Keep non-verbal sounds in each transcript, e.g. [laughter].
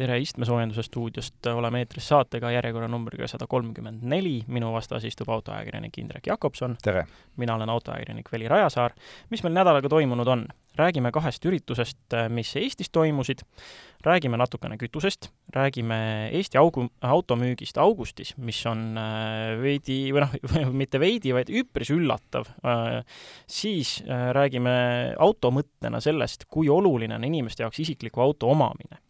tere istmesoojenduse stuudiost, oleme eetris saatega järjekorranumbriga sada kolmkümmend neli, minu vastas istub autoajakirjanik Indrek Jakobson. mina olen autoajakirjanik Veli Rajasaar. mis meil nädalaga toimunud on? räägime kahest üritusest, mis Eestis toimusid, räägime natukene kütusest, räägime Eesti augu, automüügist augustis, mis on äh, veidi, [laughs] või noh, mitte veidi, vaid üpris üllatav, äh, siis äh, räägime auto mõttena sellest, kui oluline on inimeste jaoks isikliku auto omamine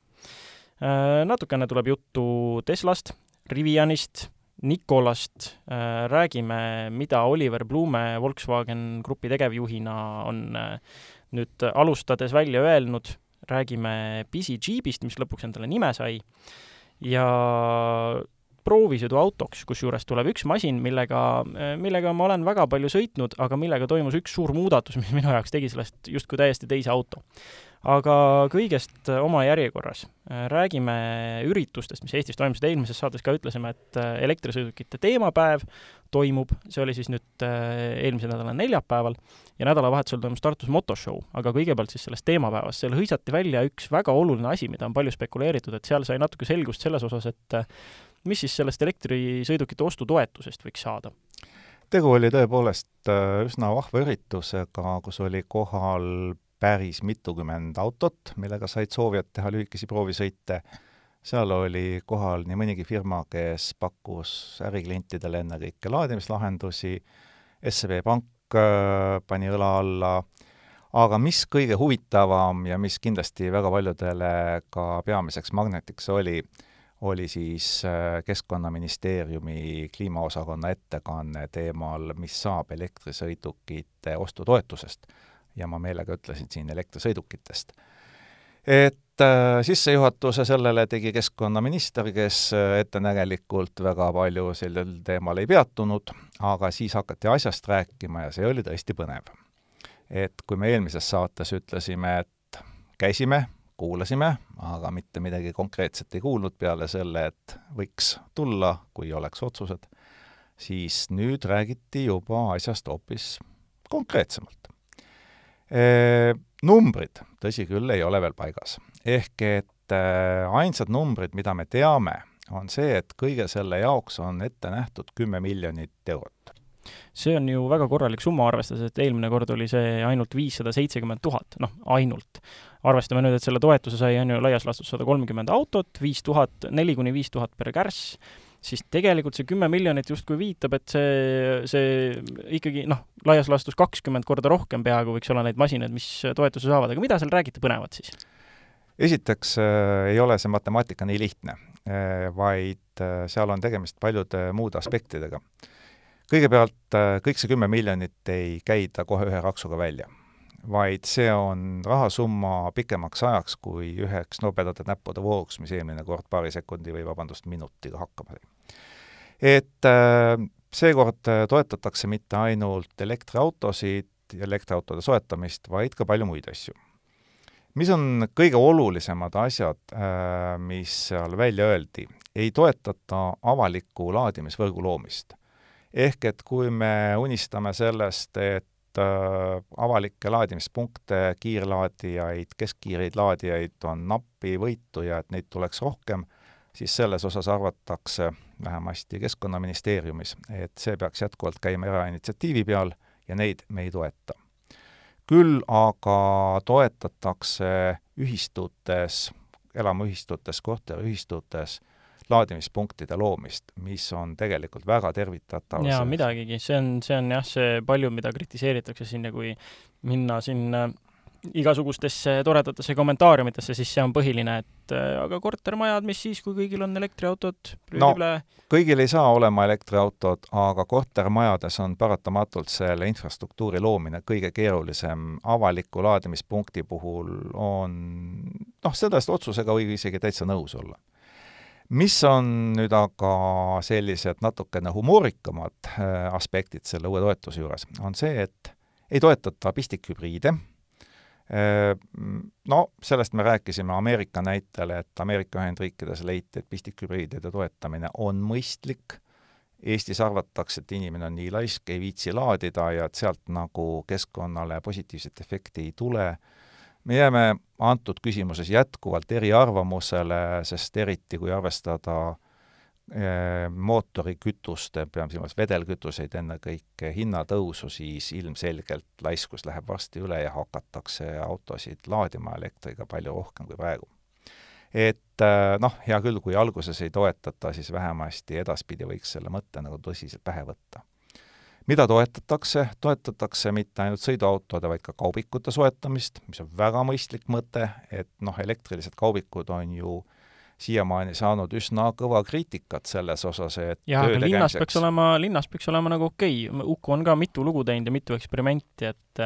natukene tuleb juttu Teslast, Rivianist, Nikolast, äh, räägime, mida Oliver Blume Volkswagen Grupi tegevjuhina on äh, nüüd alustades välja öelnud, räägime Jeepist, mis lõpuks endale nime sai, ja proovisõiduautoks, kusjuures tuleb üks masin, millega, millega ma olen väga palju sõitnud, aga millega toimus üks suur muudatus, mis minu jaoks tegi sellest justkui täiesti teise auto aga kõigest äh, oma järjekorras. Äh, räägime üritustest, mis Eestis toimusid, eelmises saates ka ütlesime, et äh, elektrisõidukite teemapäev toimub, see oli siis nüüd eelmise nädala neljapäeval, ja nädalavahetusel toimus Tartus motoshow, aga kõigepealt siis sellest teemapäevast, seal hõisati välja üks väga oluline asi, mida on palju spekuleeritud, et seal sai natuke selgust selles osas, et mis siis sellest elektrisõidukite ostutoetusest võiks saada. Tegu oli tõepoolest üsna vahva üritusega, kus oli kohal päris mitukümmend autot, millega said soovijad teha lühikesi proovisõite. seal oli kohal nii mõnigi firma, kes pakkus äriklientidele ennekõike laadimislahendusi, SEB Pank äh, pani õla alla, aga mis kõige huvitavam ja mis kindlasti väga paljudele ka peamiseks magnetiks oli, oli siis äh, Keskkonnaministeeriumi kliimaosakonna ettekanne teemal, mis saab elektrisõidukite ostutoetusest ja ma meelega ütlesin siin elektrisõidukitest. et äh, sissejuhatuse sellele tegi keskkonnaminister, kes äh, ettenägelikult väga palju sellel teemal ei peatunud, aga siis hakati asjast rääkima ja see oli tõesti põnev. et kui me eelmises saates ütlesime, et käisime, kuulasime, aga mitte midagi konkreetset ei kuulnud peale selle, et võiks tulla, kui oleks otsused, siis nüüd räägiti juba asjast hoopis konkreetsemalt numbrid, tõsi küll, ei ole veel paigas. ehk et ainsad numbrid, mida me teame, on see, et kõige selle jaoks on ette nähtud kümme miljonit eurot. see on ju väga korralik summa, arvestades, et eelmine kord oli see ainult viissada seitsekümmend tuhat, noh, ainult. arvestame nüüd, et selle toetuse sai, on ju, laias laastus sada kolmkümmend autot, viis tuhat, neli kuni viis tuhat per kärss, siis tegelikult see kümme miljonit justkui viitab, et see, see ikkagi noh, laias laastus kakskümmend korda rohkem peaaegu võiks olla neid masinaid, mis toetuse saavad, aga mida seal räägite põnevat siis? esiteks äh, ei ole see matemaatika nii lihtne äh,, vaid äh, seal on tegemist paljude muude aspektidega. kõigepealt äh, kõik see kümme miljonit ei käida kohe ühe raksuga välja vaid see on rahasumma pikemaks ajaks kui üheks nobedate näppude vooruks, mis eelmine kord paari sekundi või vabandust, minutiga hakkama sai. Et äh, seekord äh, toetatakse mitte ainult elektriautosid ja elektriautode soetamist, vaid ka palju muid asju. mis on kõige olulisemad asjad, äh, mis seal välja öeldi? ei toetata avaliku laadimisvõrgu loomist. ehk et kui me unistame sellest, et avalikke laadimispunkte, kiirlaadijaid, keskkiireid laadijaid on napivõitu ja et neid tuleks rohkem, siis selles osas arvatakse, vähemasti Keskkonnaministeeriumis, et see peaks jätkuvalt käima erainitsiatiivi peal ja neid me ei toeta. küll aga toetatakse ühistutes, elamuühistutes, korteriühistutes laadimispunktide loomist, mis on tegelikult väga tervitatav. jaa, midagigi, see on, see on jah, see palju, mida kritiseeritakse siin ja kui minna sinna igasugustesse toredatesse kommentaariumitesse, siis see on põhiline, et äh, aga kortermajad, mis siis, kui kõigil on elektriautod? no kõigil ei saa olema elektriautod, aga kortermajades on paratamatult selle infrastruktuuri loomine kõige keerulisem. avaliku laadimispunkti puhul on noh, sellest otsusega võib isegi täitsa nõus olla mis on nüüd aga sellised natukene humoorikamad äh, aspektid selle uue toetuse juures, on see, et ei toetata pistikhübriide, no sellest me rääkisime Ameerika näitel, et Ameerika Ühendriikides leiti, et pistikhübriidide toetamine on mõistlik, Eestis arvatakse, et inimene on nii laisk, ei viitsi laadida ja et sealt nagu keskkonnale positiivset efekti ei tule. Me jääme antud küsimuses jätkuvalt eriarvamusele, sest eriti kui arvestada mootorikütuste, peame silmas vedelkütuseid ennekõike, hinnatõusu, siis ilmselgelt laiskus läheb varsti üle ja hakatakse autosid laadima elektriga palju rohkem kui praegu. et eh, noh, hea küll, kui alguses ei toetata, siis vähemasti edaspidi võiks selle mõtte nagu tõsiselt pähe võtta mida toetatakse, toetatakse mitte ainult sõiduautode, vaid ka kaubikute soetamist, mis on väga mõistlik mõte, et noh, elektrilised kaubikud on ju siiamaani saanud üsna kõva kriitikat selles osas, et jah, aga linnas peaks olema, linnas peaks olema nagu okei okay., Uku on ka mitu lugu teinud ja mitu eksperimenti, et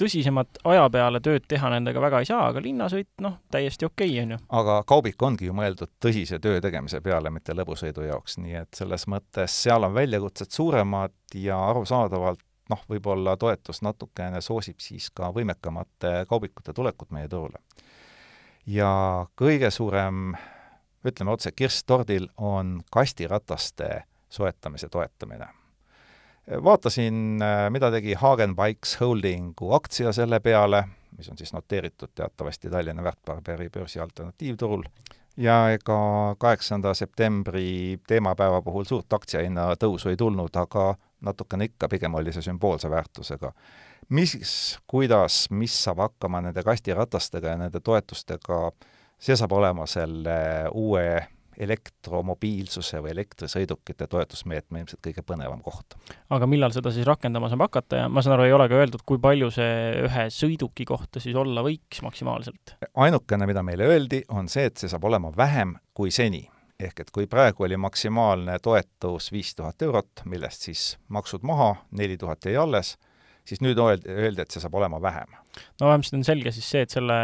tõsisemat aja peale tööd teha nendega väga ei saa, aga linnasõit, noh, täiesti okei okay,, on ju. aga kaubik ongi ju mõeldud tõsise töö tegemise peale, mitte lõbusõidu jaoks, nii et selles mõttes seal on väljakutsed suuremad ja arusaadavalt noh, võib-olla toetus natukene soosib siis ka võimekamate kaubikute tulekut meie turule. ja kõige suurem, ütleme otse, kirss tordil on kastirataste soetamise toetamine vaatasin, äh, mida tegi Hagen Bikes Holdingu aktsia selle peale, mis on siis noteeritud teatavasti Tallinna väärtpaberi börsi alternatiivturul, ja ega kaheksanda septembri teemapäeva puhul suurt aktsiahinna tõusu ei tulnud, aga natukene ikka, pigem oli see sümboolse väärtusega. mis, kuidas, mis saab hakkama nende kastiratastega ja nende toetustega, see saab olema selle uue elektromobiilsuse või elektrisõidukite toetusmeetme ilmselt kõige põnevam koht. aga millal seda siis rakendama saab hakata ja ma saan aru, ei ole ka öeldud, kui palju see ühe sõiduki kohta siis olla võiks maksimaalselt? ainukene, mida meile öeldi, on see, et see saab olema vähem kui seni. ehk et kui praegu oli maksimaalne toetus viis tuhat eurot, millest siis maksud maha, neli tuhat jäi alles siis nüüd öeldi, öeldi, et see saab olema vähem. No vähemasti on selge siis see, et selle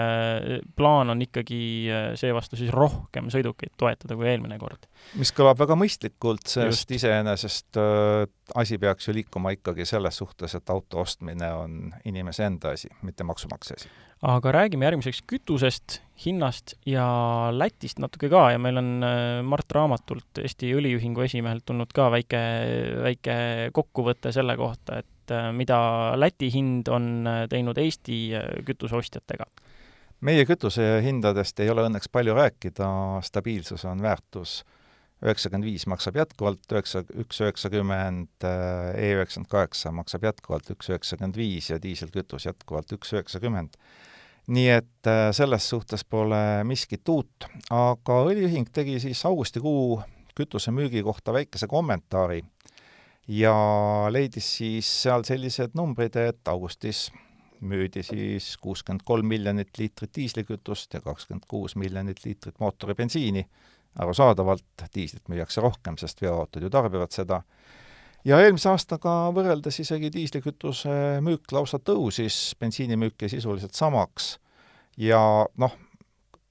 plaan on ikkagi äh, seevastu siis rohkem sõidukeid toetada kui eelmine kord. mis kõlab väga mõistlikult, sest iseenesest äh, asi peaks ju liikuma ikkagi selles suhtes, et auto ostmine on inimese enda asi, mitte maksumaksja asi. aga räägime järgmiseks kütusest, hinnast ja Lätist natuke ka ja meil on Mart Raamatult, Eesti Õliühingu esimehelt tulnud ka väike, väike kokkuvõte selle kohta, et et äh, mida Läti hind on äh, teinud Eesti äh, kütuseostjatega? meie kütusehindadest ei ole õnneks palju rääkida, stabiilsus on väärtus. üheksakümmend viis maksab jätkuvalt üheksa, üks üheksakümmend, E üheksakümmend kaheksa maksab jätkuvalt üks üheksakümmend viis ja diiselkütus jätkuvalt üks üheksakümmend nii et selles suhtes pole miskit uut, aga õliühing tegi siis augustikuu kütusemüügi kohta väikese kommentaari ja leidis siis seal sellised numbrid, et augustis müüdi siis kuuskümmend kolm miljonit liitrit diislikütust ja kakskümmend kuus miljonit liitrit mootoribensiini. arusaadavalt, diislit müüakse rohkem, sest veoautod ju tarbivad seda, ja eelmise aastaga võrreldes isegi diislikütuse müük lausa tõusis, bensiinimüük jäi sisuliselt samaks ja noh,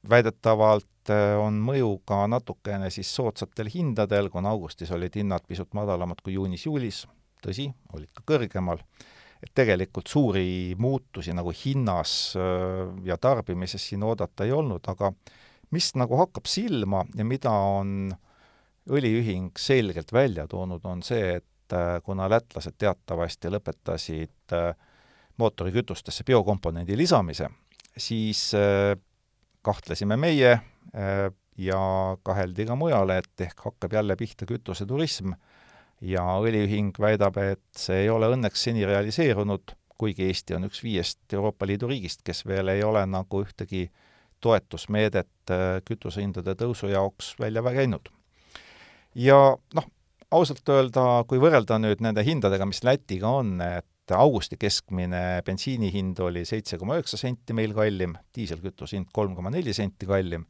väidetavalt Äh, on mõju ka natukene siis soodsatel hindadel, kuna augustis olid hinnad pisut madalamad kui juunis-juulis, tõsi, olid ka kõrgemal, et tegelikult suuri muutusi nagu hinnas äh, ja tarbimises siin oodata ei olnud, aga mis nagu hakkab silma ja mida on õliühing selgelt välja toonud, on see, et äh, kuna lätlased teatavasti lõpetasid mootorikütustesse biokomponendi lisamise, siis kahtlesime meie ja kaheldi ka mujale, et ehk hakkab jälle pihta kütuseturism ja õliühing väidab, et see ei ole õnneks seni realiseerunud, kuigi Eesti on üks viiest Euroopa Liidu riigist, kes veel ei ole nagu ühtegi toetusmeedet äh, kütusehindade tõusu jaoks välja käinud. ja noh, ausalt öelda, kui võrrelda nüüd nende hindadega, mis Lätiga on, et augusti keskmine bensiini hind oli seitse koma üheksa senti meil kallim, diiselkütuse hind kolm koma neli senti kallim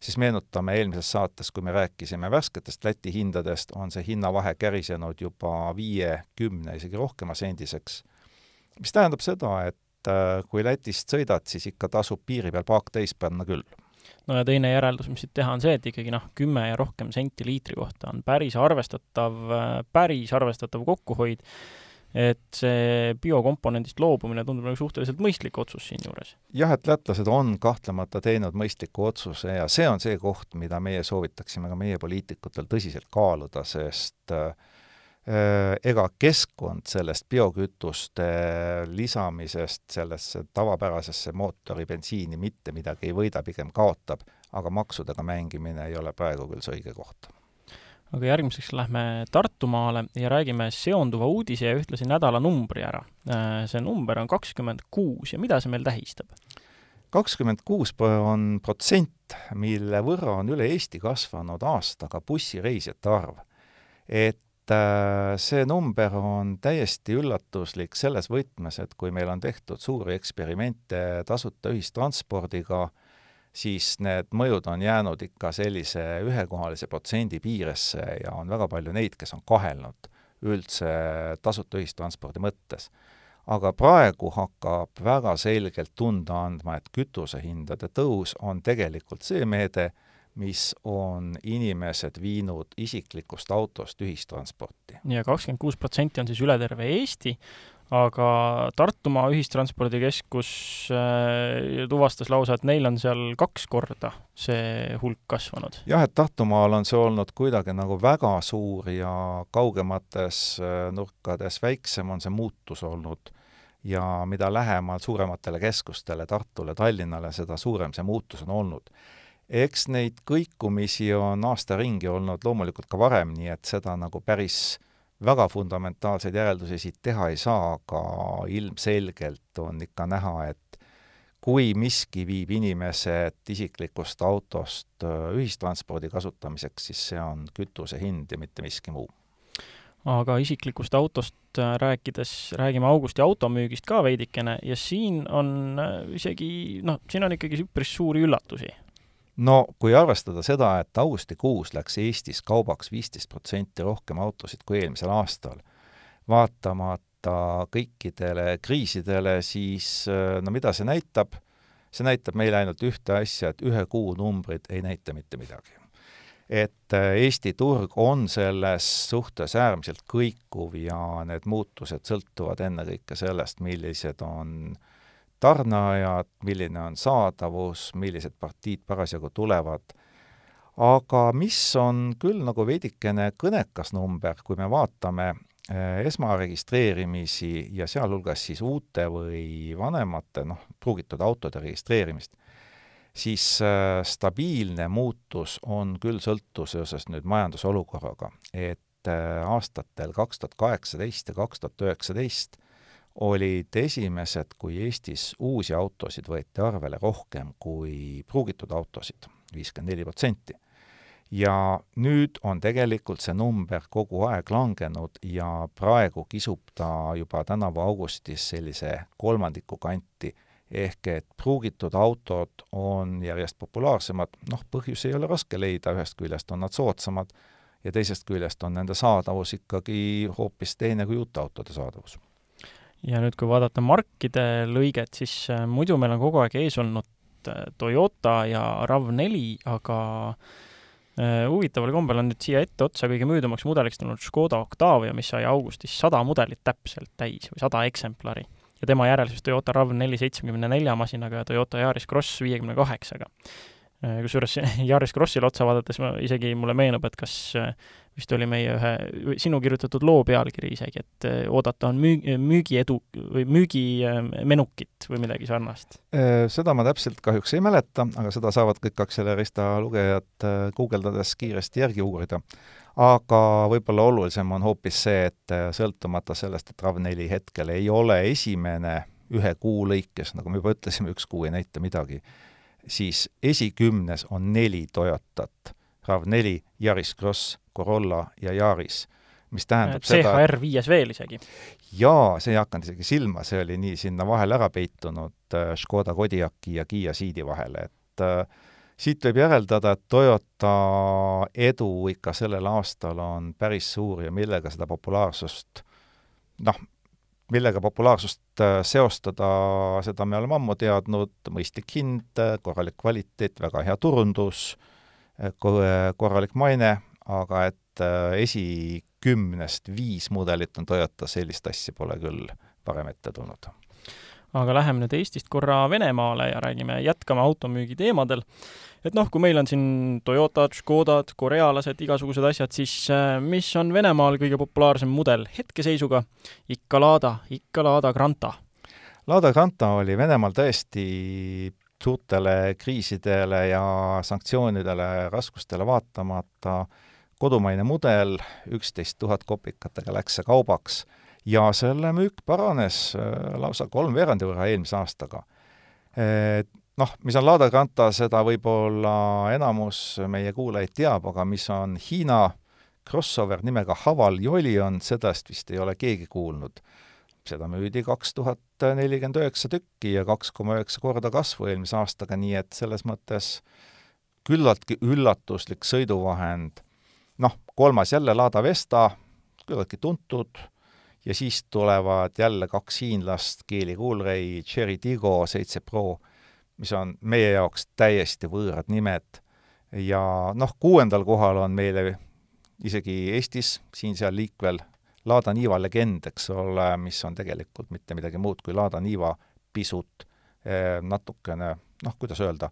siis meenutame eelmises saates, kui me rääkisime värsketest Läti hindadest, on see hinnavahe kärisenud juba viie, kümne, isegi rohkema sendiseks. mis tähendab seda, et äh, kui Lätist sõidad, siis ikka tasub piiri peal paak täis panna küll. no ja teine järeldus, mis siit teha, on see, et ikkagi noh, kümme ja rohkem senti liitri kohta on päris arvestatav, äh, päris arvestatav kokkuhoid et see biokomponendist loobumine tundub nagu suhteliselt mõistlik otsus siinjuures. jah, et lätlased on kahtlemata teinud mõistliku otsuse ja see on see koht, mida meie soovitaksime ka meie poliitikutel tõsiselt kaaluda, sest äh, ega keskkond sellest biokütuste lisamisest sellesse tavapärasesse mootoribensiini mitte midagi ei võida, pigem kaotab, aga maksudega mängimine ei ole praegu küll see õige koht aga järgmiseks lähme Tartumaale ja räägime seonduva uudise ja ühtlasi nädalanumbri ära. see number on kakskümmend kuus ja mida see meil tähistab? kakskümmend kuus on protsent, mille võrra on üle Eesti kasvanud aastaga bussireisijate arv. et äh, see number on täiesti üllatuslik selles võtmes, et kui meil on tehtud suuri eksperimente tasuta ühistranspordiga, siis need mõjud on jäänud ikka sellise ühekohalise protsendi piiresse ja on väga palju neid, kes on kahelnud üldse tasuta ühistranspordi mõttes. aga praegu hakkab väga selgelt tunda andma, et kütusehindade tõus on tegelikult see meede, mis on inimesed viinud isiklikust autost ühistransporti. ja kakskümmend kuus protsenti on siis üle terve Eesti, aga Tartumaa ühistranspordikeskus äh, tuvastas lausa, et neil on seal kaks korda see hulk kasvanud. jah, et Tartumaal on see olnud kuidagi nagu väga suur ja kaugemates äh, nurkades väiksem on see muutus olnud ja mida lähemal suurematele keskustele, Tartule, Tallinnale, seda suurem see muutus on olnud. eks neid kõikumisi on aasta ringi olnud loomulikult ka varem, nii et seda nagu päris väga fundamentaalseid järeldusi siit teha ei saa, aga ilmselgelt on ikka näha, et kui miski viib inimesed isiklikust autost äh, ühistranspordi kasutamiseks, siis see on kütuse hind ja mitte miski muu. aga isiklikust autost äh, rääkides, räägime augusti automüügist ka veidikene ja siin on äh, isegi noh, siin on ikkagi üpris suuri üllatusi no kui arvestada seda, et augustikuus läks Eestis kaubaks viisteist protsenti rohkem autosid kui eelmisel aastal, vaatamata kõikidele kriisidele, siis no mida see näitab? see näitab meile ainult ühte asja, et ühe kuu numbrid ei näita mitte midagi. et äh, Eesti turg on selles suhtes äärmiselt kõikuv ja need muutused sõltuvad ennekõike sellest, millised on äh, tarneajad, milline on saadavus, millised partiid parasjagu tulevad. aga mis on küll nagu veidikene kõnekas number, kui me vaatame eh, esmaregistreerimisi ja sealhulgas siis uute või vanemate, noh, pruugitud autode registreerimist, siis äh, stabiilne muutus on küll sõltuvuses nüüd majandusolukorraga, et äh, aastatel kaks tuhat kaheksateist ja kaks tuhat üheksateist olid esimesed, kui Eestis uusi autosid võeti arvele rohkem kui pruugitud autosid, viiskümmend neli protsenti. ja nüüd on tegelikult see number kogu aeg langenud ja praegu kisub ta juba tänavu augustis sellise kolmandiku kanti, ehk et pruugitud autod on järjest populaarsemad, noh, põhjusi ei ole raske leida, ühest küljest on nad soodsamad ja teisest küljest on nende saadavus ikkagi hoopis teine kui uute autode saadavus ja nüüd, kui vaadata markide lõiget, siis äh, muidu meil on kogu aeg ees olnud äh, Toyota ja RAV4, aga äh, huvitaval kombel on nüüd siia etteotsa kõige müüdumaks mudeliks tulnud Škoda Octavia, mis sai augustis sada mudelit täpselt täis või sada eksemplari. ja tema järel siis Toyota RAV4 seitsmekümne nelja masinaga ja Toyota Yaris Cross viiekümne kaheksaga. kusjuures [laughs] Yaris Crossile otsa vaadates ma isegi, mulle meenub, et kas vist oli meie ühe, sinu kirjutatud loo pealkiri isegi, et eh, oodata on müü-, müügiedu või müügimenukit või midagi sarnast. Äh, seda ma täpselt kahjuks ei mäleta, aga seda saavad kõik Accelerista lugejad äh, guugeldades kiiresti järgi uurida. aga võib-olla olulisem on hoopis see, et äh, sõltumata sellest, et RAV4 hetkel ei ole esimene ühe kuu lõikes, nagu me juba ütlesime, üks kuu ei näita midagi, siis esikümnes on neli Toyotat RAV4, Yaris Cross, Corolla ja Yaris, mis tähendab CHR seda CHR viies veel isegi? jaa, see ei hakanud isegi silma, see oli nii sinna vahele ära peitunud äh, Škoda Kodiaki ja Kiia Ceedi vahele, et äh, siit võib järeldada, et Toyota edu ikka sellel aastal on päris suur ja millega seda populaarsust noh, millega populaarsust äh, seostada, seda me oleme ammu teadnud, mõistlik hind, korralik kvaliteet, väga hea turundus äh,, korralik maine, aga et äh, esikümnest viis mudelit on Toyota, sellist asja pole küll varem ette tulnud. aga läheme nüüd Eestist korra Venemaale ja räägime, jätkame automüügi teemadel. et noh, kui meil on siin Toyotad, Škodad, korealased, igasugused asjad, siis mis on Venemaal kõige populaarsem mudel hetkeseisuga? ikka Lada, ikka Lada Granta. Lada Granta oli Venemaal tõesti suurtele kriisidele ja sanktsioonidele, raskustele vaatamata kodumaine mudel, üksteist tuhat kopikatega läks see kaubaks ja selle müük paranes äh, lausa kolmveerandi võrra eelmise aastaga. Noh, mis on Lada Granta, seda võib-olla enamus meie kuulajaid teab, aga mis on Hiina crossover nimega Haval Jolion, sedast vist ei ole keegi kuulnud. seda müüdi kaks tuhat nelikümmend üheksa tükki ja kaks koma üheksa korda kasvu eelmise aastaga, nii et selles mõttes küllaltki üllatuslik sõiduvahend. noh, kolmas jälle Lada Vesta, küllaltki tuntud ja siis tulevad jälle kaks hiinlast, Geely Coolray, Cherry Tiggo seitse Pro, mis on meie jaoks täiesti võõrad nimed ja noh, kuuendal kohal on meile isegi Eestis siin-seal liikvel Lada Niva legend, eks ole, mis on tegelikult mitte midagi muud kui Lada Niva pisut eh, natukene noh, kuidas öelda,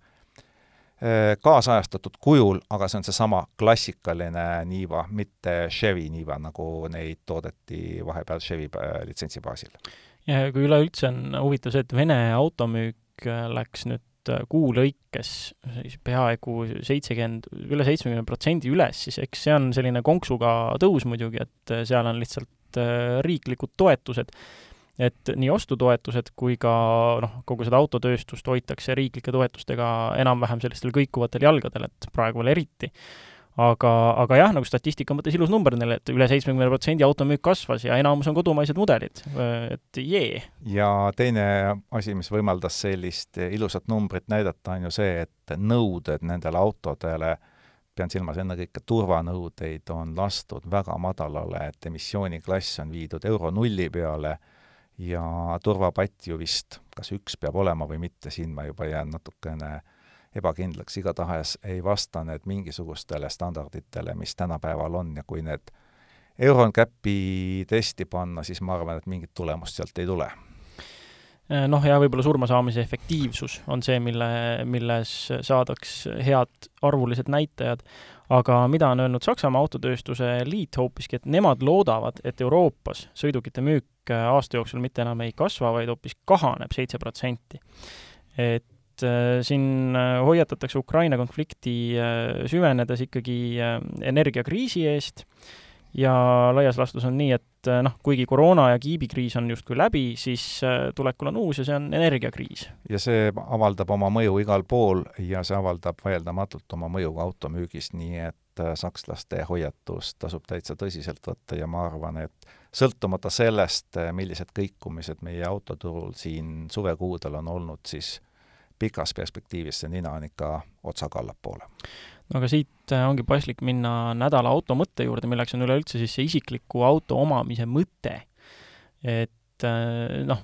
Äh, kaasajastatud kujul, aga see on seesama klassikaline Niva, mitte Chevy Niva, nagu neid toodeti vahepeal Chevy äh, litsentsi baasil. ja kui üleüldse on huvitav see, et Vene automüük läks nüüd kuu lõikes siis peaaegu seitsekümmend, üle seitsmekümne protsendi üles, siis eks see on selline konksuga tõus muidugi, et seal on lihtsalt riiklikud toetused et nii ostutoetused kui ka noh, kogu seda autotööstust hoitakse riiklike toetustega enam-vähem sellistel kõikuvatel jalgadel, et praegu veel eriti. Aga, aga jah, nagu statistika mõttes ilus number neil, et üle seitsmekümne protsendi automüük kasvas ja enamus on kodumaised mudelid, et jee. ja teine asi, mis võimaldas sellist ilusat numbrit näidata, on ju see, et nõuded nendele autodele pean silmas ennekõike turvanõudeid, on lastud väga madalale, et emissiooniklass on viidud euro nulli peale ja turvapatt ju vist, kas üks peab olema või mitte, siin ma juba jään natukene ebakindlaks, igatahes ei vasta need mingisugustele standarditele, mis tänapäeval on. Ja kui need EuronCapi testi panna, siis ma arvan, et mingit tulemust sealt ei tule. Noh, ja võib-olla surmasaamise efektiivsus on see, mille, milles saadaks head arvulised näitajad, aga mida on öelnud Saksamaa autotööstuse liit hoopiski, et nemad loodavad, et Euroopas sõidukite müük aasta jooksul mitte enam ei kasva, vaid hoopis kahaneb seitse protsenti. et siin äh, hoiatatakse Ukraina konflikti äh, süvenedes ikkagi energiakriisi eest ja laias laastus on nii, et noh, kuigi koroona ja kiibikriis on justkui läbi, siis tulekul on uus ja see on energiakriis. ja see avaldab oma mõju igal pool ja see avaldab vaieldamatult oma mõju ka automüügis, nii et sakslaste hoiatust tasub täitsa tõsiselt võtta ja ma arvan, et sõltumata sellest, millised kõikumised meie autoturul siin suvekuudel on olnud, siis pikas perspektiivis see nina on ikka otsaga allapoole. no aga siit äh, ongi paslik minna nädala auto mõtte juurde, milleks on üleüldse siis see isikliku auto omamise mõte. et äh, noh,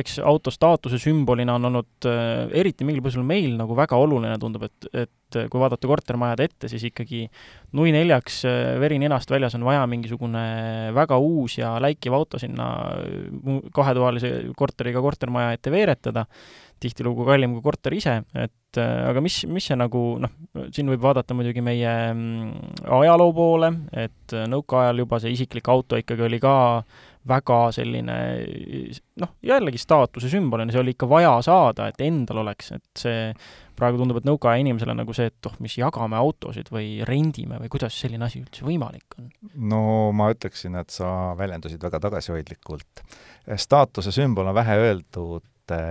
eks auto staatuse sümbolina on olnud äh, eriti mingil põhjusel meil nagu väga oluline, tundub, et, et kui vaadata kortermajade ette, siis ikkagi nui neljaks veri ninast väljas on vaja mingisugune väga uus ja läikiv auto sinna kahetoalise korteriga kortermaja ette veeretada, tihtilugu kallim kui korter ise, et aga mis, mis see nagu noh, siin võib vaadata muidugi meie mm, ajaloo poole, et nõukaajal juba see isiklik auto ikkagi oli ka väga selline noh, jällegi staatuse sümbolina, see oli ikka vaja saada, et endal oleks, et see praegu tundub, et nõukaaja inimesele nagu see, et oh, mis jagame autosid või rendime või kuidas selline asi üldse võimalik on? no ma ütleksin, et sa väljendusid väga tagasihoidlikult. staatuse sümbol on vähe öeldud,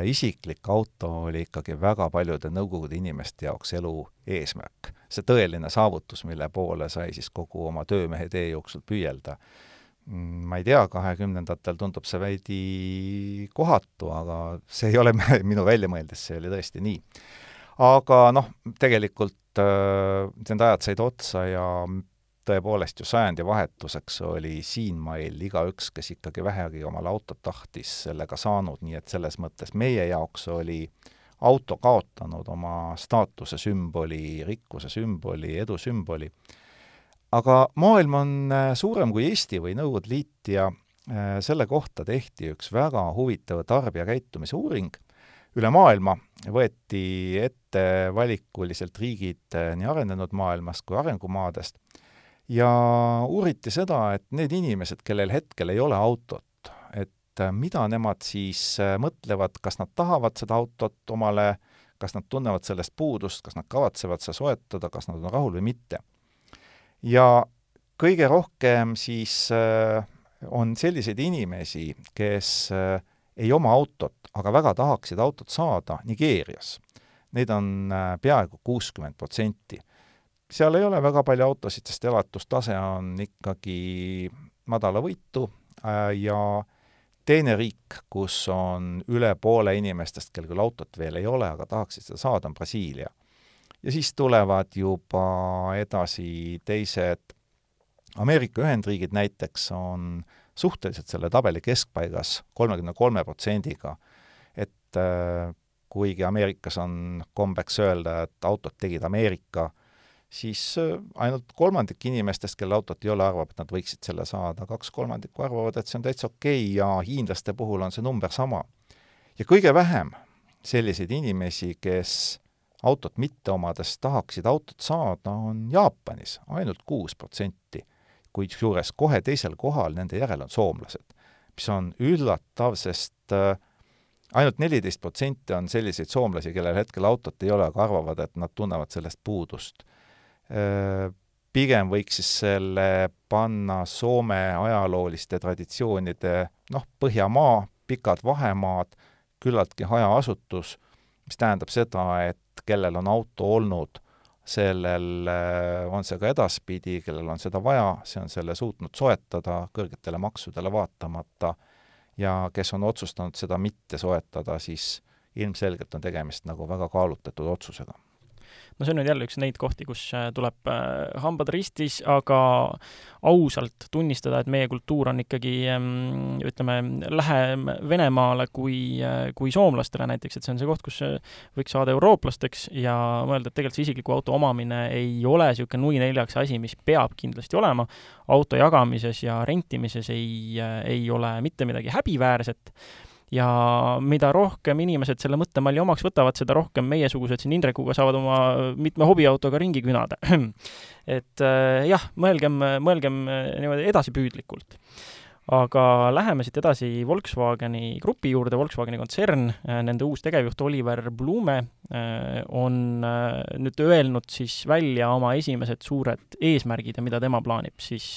isiklik auto oli ikkagi väga paljude Nõukogude inimeste jaoks elu eesmärk. see tõeline saavutus, mille poole sai siis kogu oma töömehe tee jooksul püüelda Mm, ma ei tea, kahekümnendatel tundub see veidi kohatu, aga see ei ole [laughs] minu väljamõeldis, see oli tõesti nii. aga noh, tegelikult äh, need ajad said otsa ja tõepoolest ju sajandivahetuseks oli siinmail igaüks, kes ikkagi vähegi omale autot tahtis, sellega saanud, nii et selles mõttes meie jaoks oli auto kaotanud oma staatuse sümboli, rikkuse sümboli, edu sümboli. Aga maailm on äh, suurem kui Eesti või Nõukogude Liit ja selle kohta tehti üks väga huvitav tarbijakäitumise uuring, üle maailma võeti ette valikuliselt riigid nii arenenud maailmast kui arengumaadest ja uuriti seda, et need inimesed, kellel hetkel ei ole autot, et mida nemad siis mõtlevad, kas nad tahavad seda autot omale, kas nad tunnevad sellest puudust, kas nad kavatsevad seda soetada, kas nad on rahul või mitte. ja kõige rohkem siis on selliseid inimesi, kes ei oma autot, aga väga tahaksid autot saada Nigeerias. Neid on peaaegu kuuskümmend protsenti seal ei ole väga palju autosid, sest elatustase on ikkagi madalavõitu äh, ja teine riik, kus on üle poole inimestest, kellel küll autot veel ei ole, aga tahaksid seda saada, on Brasiilia. ja siis tulevad juba edasi teised, Ameerika Ühendriigid näiteks on suhteliselt selle tabeli keskpaigas kolmekümne kolme protsendiga, et äh, kuigi Ameerikas on kombeks öelda, et autot tegid Ameerika äh, siis äh, ainult kolmandik inimestest, kellel autot ei ole, arvab, et nad võiksid selle saada, kaks kolmandikku arvavad, et see on täitsa okei okay ja hiinlaste puhul on see number sama. ja kõige vähem selliseid inimesi, kes autot mitte omades tahaksid autot saada, on Jaapanis ainult kuus protsenti, kusjuures kohe teisel kohal nende järel on soomlased, mis on üllatav, sest äh, ainult neliteist protsenti on selliseid soomlasi, kellel hetkel autot ei ole, aga arvavad, et nad tunnevad sellest puudust pigem võiks siis selle panna Soome ajalooliste traditsioonide noh, Põhjamaa, pikad vahemaad, küllaltki hajaasutus, mis tähendab seda, et kellel on auto olnud, sellel on see ka edaspidi, kellel on seda vaja, see on selle suutnud soetada kõrgetele maksudele vaatamata ja kes on otsustanud seda mitte soetada, siis ilmselgelt on tegemist nagu väga kaalutletud otsusega no see on nüüd jälle üks neid kohti, kus äh, tuleb äh, hambad ristis, aga ausalt tunnistada, et meie kultuur on ikkagi ähm, ütleme, lähem Venemaale kui, äh, kui soomlastele näiteks, et see on see koht, kus võiks saada eurooplasteks ja mõelda, et tegelikult see isikliku auto omamine ei ole niisugune nui neljaks asi, mis peab kindlasti olema. auto jagamises ja rentimises ei, ei ole mitte midagi häbiväärset ja mida rohkem inimesed selle mõttemalli omaks võtavad, seda rohkem meiesugused siin Indrekuga saavad oma mitme hobiautoga ringi künada. [clears throat] et äh, jah, mõelgem, mõelgem äh, niimoodi edasipüüdlikult. aga läheme siit edasi Volkswageni grupi juurde, Volkswageni kontsern, äh, nende uus tegevjuht Oliver Blume on nüüd öelnud siis välja oma esimesed suured eesmärgid ja mida tema plaanib siis,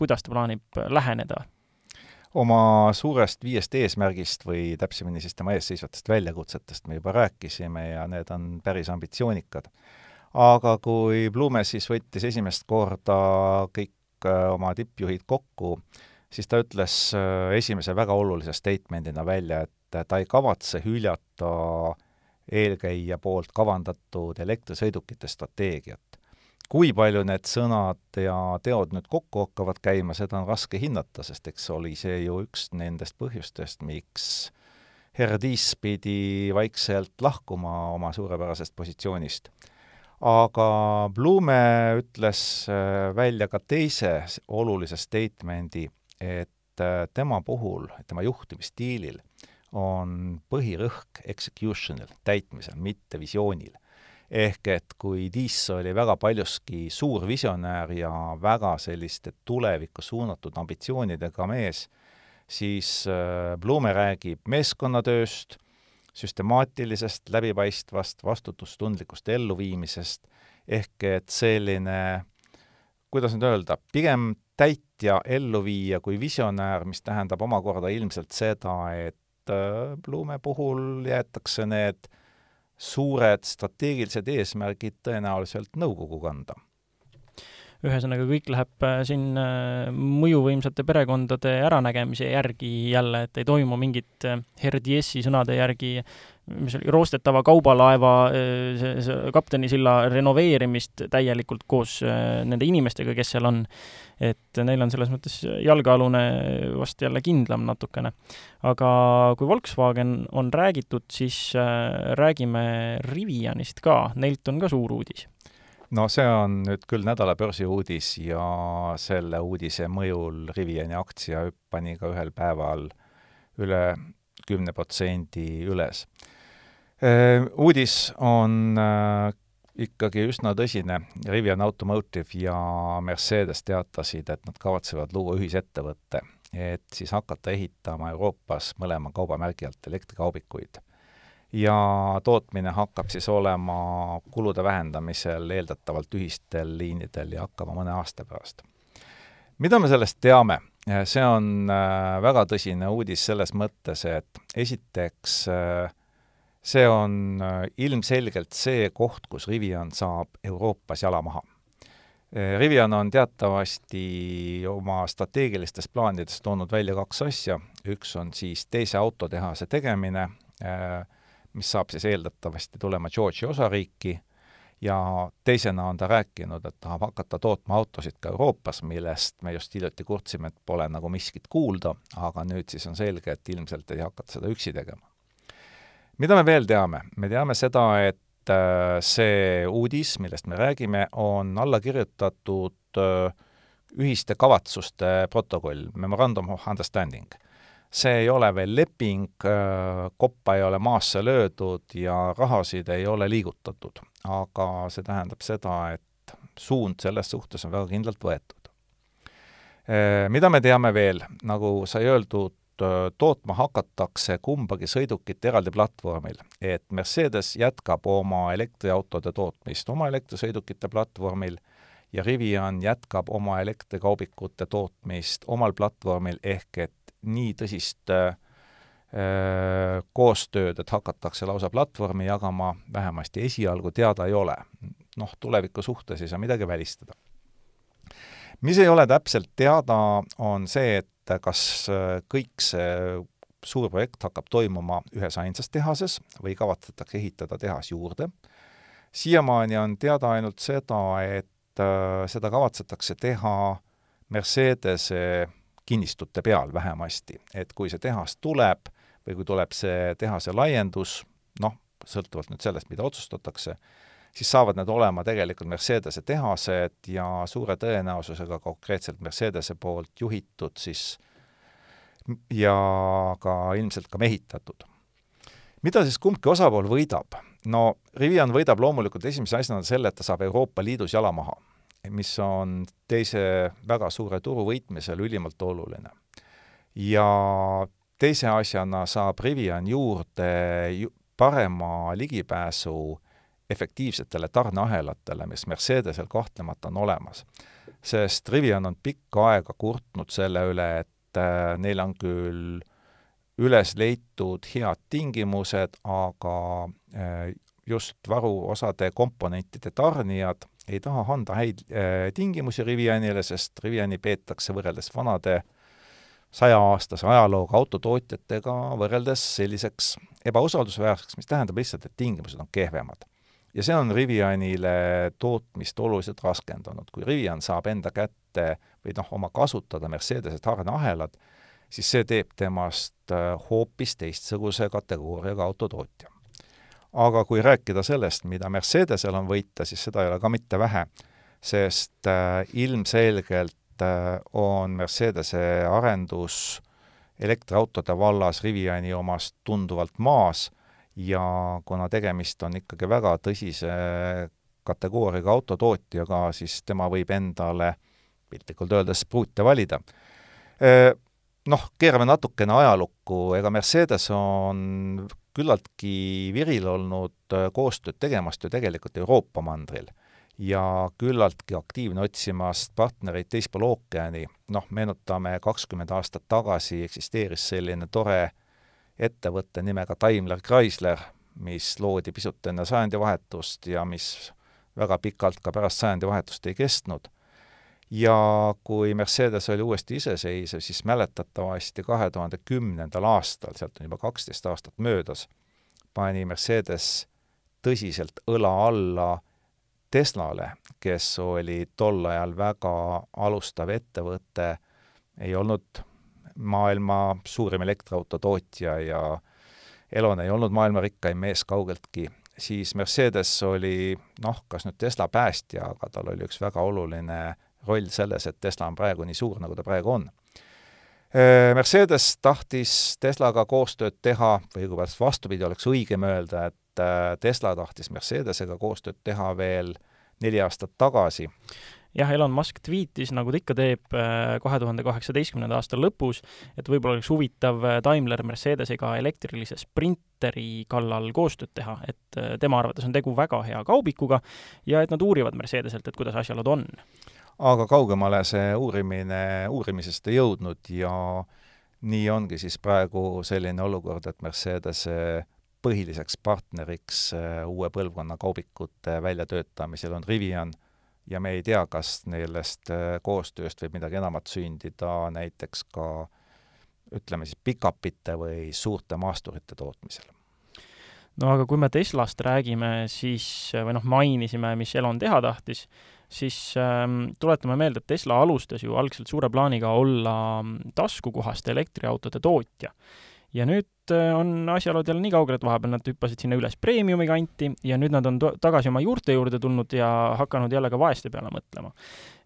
kuidas ta plaanib läheneda oma suurest viiest eesmärgist või täpsemini siis tema eesseisvatest väljakutsetest me juba rääkisime ja need on päris ambitsioonikad. aga kui Blume siis võttis esimest korda kõik äh, oma tippjuhid kokku, siis ta ütles äh, esimese väga olulise statement'ina välja, et ta ei kavatse hüljata eelkäija poolt kavandatud elektrisõidukite strateegiat kui palju need sõnad ja teod nüüd kokku hakkavad käima, seda on raske hinnata, sest eks oli see ju üks nendest põhjustest, miks Tiis pidi vaikselt lahkuma oma suurepärasest positsioonist. aga Blume ütles äh, välja ka teise olulise statement'i, et äh, tema puhul, tema juhtimisstiilil on põhirõhk execution'il, täitmisel, mitte visioonil ehk et kui Tiisso oli väga paljuski suur visionäär ja väga selliste tulevikku suunatud ambitsioonidega mees, siis äh, Blume räägib meeskonnatööst, süstemaatilisest, läbipaistvast, vastutustundlikust elluviimisest, ehk et selline, kuidas nüüd öelda, pigem täitja, elluviija kui visionäär, mis tähendab omakorda ilmselt seda, et äh, Blume puhul jäetakse need suured strateegilised eesmärgid tõenäoliselt nõukogu kanda ühesõnaga, kõik läheb äh, siin äh, mõjuvõimsate perekondade äranägemise järgi jälle, et ei toimu mingit äh, Herdiessi sõnade järgi, mis oli, roostetava kaubalaeva see, see kaptenisilla renoveerimist täielikult koos nende inimestega, kes seal on. Et neil on selles mõttes jalgealune vast jälle kindlam natukene. aga kui Volkswagen on räägitud, siis räägime Rivianist ka, neilt on ka suur uudis no see on nüüd küll nädala börsiuudis ja selle uudise mõjul Riviani aktsiahüpp pani ka ühel päeval üle kümne protsendi üles. Uudis on ikkagi üsna tõsine. Rivian Automotive ja Mercedes teatasid, et nad kavatsevad luua ühisettevõtte, et siis hakata ehitama Euroopas mõlema kaubamärgi alt elektrikaubikuid. Ja tootmine hakkab siis olema kulude vähendamisel eeldatavalt ühistel liinidel ja hakkama mõne aasta pärast. mida me sellest teame? see on äh, väga tõsine uudis selles mõttes, et esiteks äh, see on äh, ilmselgelt see koht, kus Rivian saab Euroopas jala maha. Rivian on teatavasti oma strateegilistes plaanides toonud välja kaks asja, üks on siis teise autotehase tegemine, äh, mis saab siis eeldatavasti tulema Georgia osariiki, ja teisena on ta rääkinud, et tahab hakata tootma autosid ka Euroopas, millest me just hiljuti kurtsime, et pole nagu miskit kuulda, aga nüüd siis on selge, et ilmselt ei hakata seda üksi tegema mida me veel teame? me teame seda, et äh, see uudis, millest me räägime, on alla kirjutatud äh, ühiste kavatsuste protokoll, memorandum of understanding. See ei ole veel leping, äh, koppa ei ole maasse löödud ja rahasid ei ole liigutatud, aga see tähendab seda, et suund selles suhtes on väga kindlalt võetud. Mida me teame veel, nagu sai öeldud, Äh, tootma hakatakse kumbagi sõidukit eraldi platvormil. et Mercedes jätkab oma elektriautode tootmist oma elektrisõidukite platvormil ja Rivian jätkab oma elektrikaubikute tootmist omal platvormil, ehk et nii tõsist äh, koostööd, et hakatakse lausa platvormi jagama, vähemasti esialgu teada ei ole. noh, tuleviku suhtes ei saa midagi välistada. mis ei ole täpselt teada, on see, et et kas äh, kõik see suur projekt hakkab toimuma ühes ainsas tehases või kavatsetakse ehitada tehas juurde. siiamaani on teada ainult seda, et äh, seda kavatsetakse teha Mercedese kinnistute peal vähemasti, et kui see tehas tuleb või kui tuleb see tehase laiendus, noh, sõltuvalt nüüd sellest, mida otsustatakse, siis saavad need olema tegelikult Mercedese tehased ja suure tõenäosusega konkreetselt Mercedese poolt juhitud siis ja ka ilmselt ka mehitatud. mida siis kumbki osapool võidab? no Rivian võidab loomulikult esimese asjana selle, et ta saab Euroopa Liidus jala maha, mis on teise väga suure turu võitmisel ülimalt oluline. ja teise asjana saab Rivian juurde ju parema ligipääsu efektiivsetele tarneahelatele, mis Mercedesel kahtlemata on olemas. sest Rivian on pikka aega kurtnud selle üle, et äh, neil on küll üles leitud head tingimused, aga äh, just varuosade komponentide tarnijad ei taha anda häid äh, tingimusi Rivianile, sest Riviani peetakse võrreldes vanade sajaaastase ajalooga autotootjatega võrreldes selliseks ebausaldusväärseks, mis tähendab lihtsalt, et tingimused on kehvemad ja see on Rivianile tootmist oluliselt raskendanud. kui Rivian saab enda kätte või noh, oma kasutada Mercedese tarneahelad, siis see teeb temast äh, hoopis teistsuguse kategooriaga autotootja. Aga kui rääkida sellest, mida Mercedesel on võita, siis seda ei ole ka mitte vähe, sest äh, ilmselgelt äh, on Mercedese arendus elektriautode vallas Riviani omast tunduvalt maas ja kuna tegemist on ikkagi väga tõsise kategooriaga autotootjaga, siis tema võib endale piltlikult öeldes pruute valida. Noh, keerame natukene ajalukku, ega Mercedes on küllaltki viril olnud koostööd tegemast ju tegelikult Euroopa mandril. Ja küllaltki aktiivne otsimas partnereid teispool ookeani, noh, meenutame, kakskümmend aastat tagasi eksisteeris selline tore äh, ettevõtte nimega Daimler Chrysler, mis loodi pisut enne sajandivahetust ja mis väga pikalt ka pärast sajandivahetust ei kestnud. Ja kui Mercedes oli uuesti iseseisev, siis mäletatavasti kahe tuhande kümnendal aastal, sealt on juba kaksteist aastat möödas, pani Mercedes tõsiselt õla alla Teslale, kes oli tol ajal väga alustav ettevõte, ei olnud maailma suurim elektriauto tootja ja Elon ei olnud maailma rikkaim mees kaugeltki. siis Mercedes oli noh, kas nüüd Tesla päästja, aga tal oli üks väga oluline roll selles, et Tesla on praegu nii suur, nagu ta praegu on. Äh, Mercedes tahtis Teslaga koostööd teha või õigupoolest vastupidi, oleks õigem öelda, et äh, Tesla tahtis Mercedesega koostööd teha veel neli aastat tagasi jah, Elon Musk tweetis, nagu ta ikka teeb, äh, kahe tuhande kaheksateistkümnenda aasta lõpus, et võib-olla oleks huvitav Daimler Mercedesega elektrilise sprinteri kallal koostööd teha, et tema arvates on tegu väga hea kaubikuga ja et nad uurivad Mercedeselt, et kuidas asjaolud on. Aga kaugemale see uurimine, uurimisest ei jõudnud ja nii ongi siis praegu selline olukord, et Mercedese põhiliseks partneriks uue põlvkonna kaubikute väljatöötamisel on Rivian ja me ei tea, kas neilest äh, koostööst võib midagi enamat sündida näiteks ka ütleme siis pikapite või suurte maasturite tootmisel. no aga kui me Teslast räägime, siis, või noh, mainisime, mis Elon teha tahtis, siis ähm, tuletame meelde, et Tesla alustas ju algselt suure plaaniga olla taskukohaste elektriautode tootja ja nüüd äh, on asjaolud jälle nii kaugel, et vahepeal nad hüppasid sinna üles premiumi kanti ja nüüd nad on tagasi oma juurte juurde tulnud ja hakanud jälle ka vaeste peale mõtlema.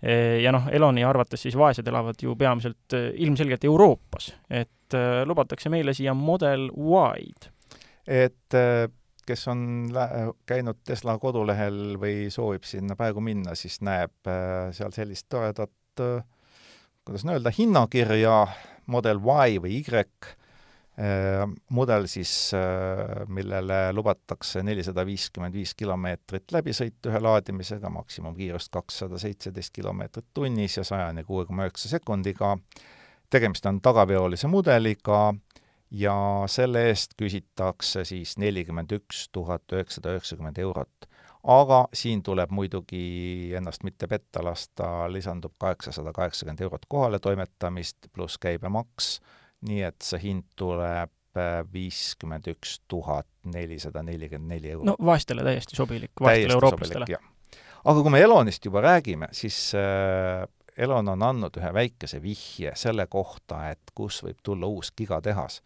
E, ja noh, Eloni arvates siis vaesed elavad ju peamiselt äh, ilmselgelt Euroopas, et äh, lubatakse meile siia Model Y-d. et kes on käinud Tesla kodulehel või soovib sinna praegu minna, siis näeb seal sellist toredat, kuidas nüüd öelda, hinnakirja Model Y või Y Äh, mudel siis, äh, millele lubatakse nelisada viiskümmend viis kilomeetrit läbisõitu ühe laadimisega, maksimumkiirust kakssada seitseteist kilomeetrit tunnis ja sajani kuue koma üheksa sekundiga. tegemist on tagaveolise mudeliga ja selle eest küsitakse siis nelikümmend üks tuhat üheksasada üheksakümmend eurot. aga siin tuleb muidugi ennast mitte petta lasta, lisandub kaheksasada kaheksakümmend eurot kohaletoimetamist pluss käibemaks nii et see hind tuleb äh, viiskümmend üks tuhat nelisada nelikümmend neli eurot. no vaestele täiesti sobilik, vaestele eurooplastele. aga kui me Elonist juba räägime, siis äh, Elon on andnud ühe väikese vihje selle kohta, et kus võib tulla uus gigatehas.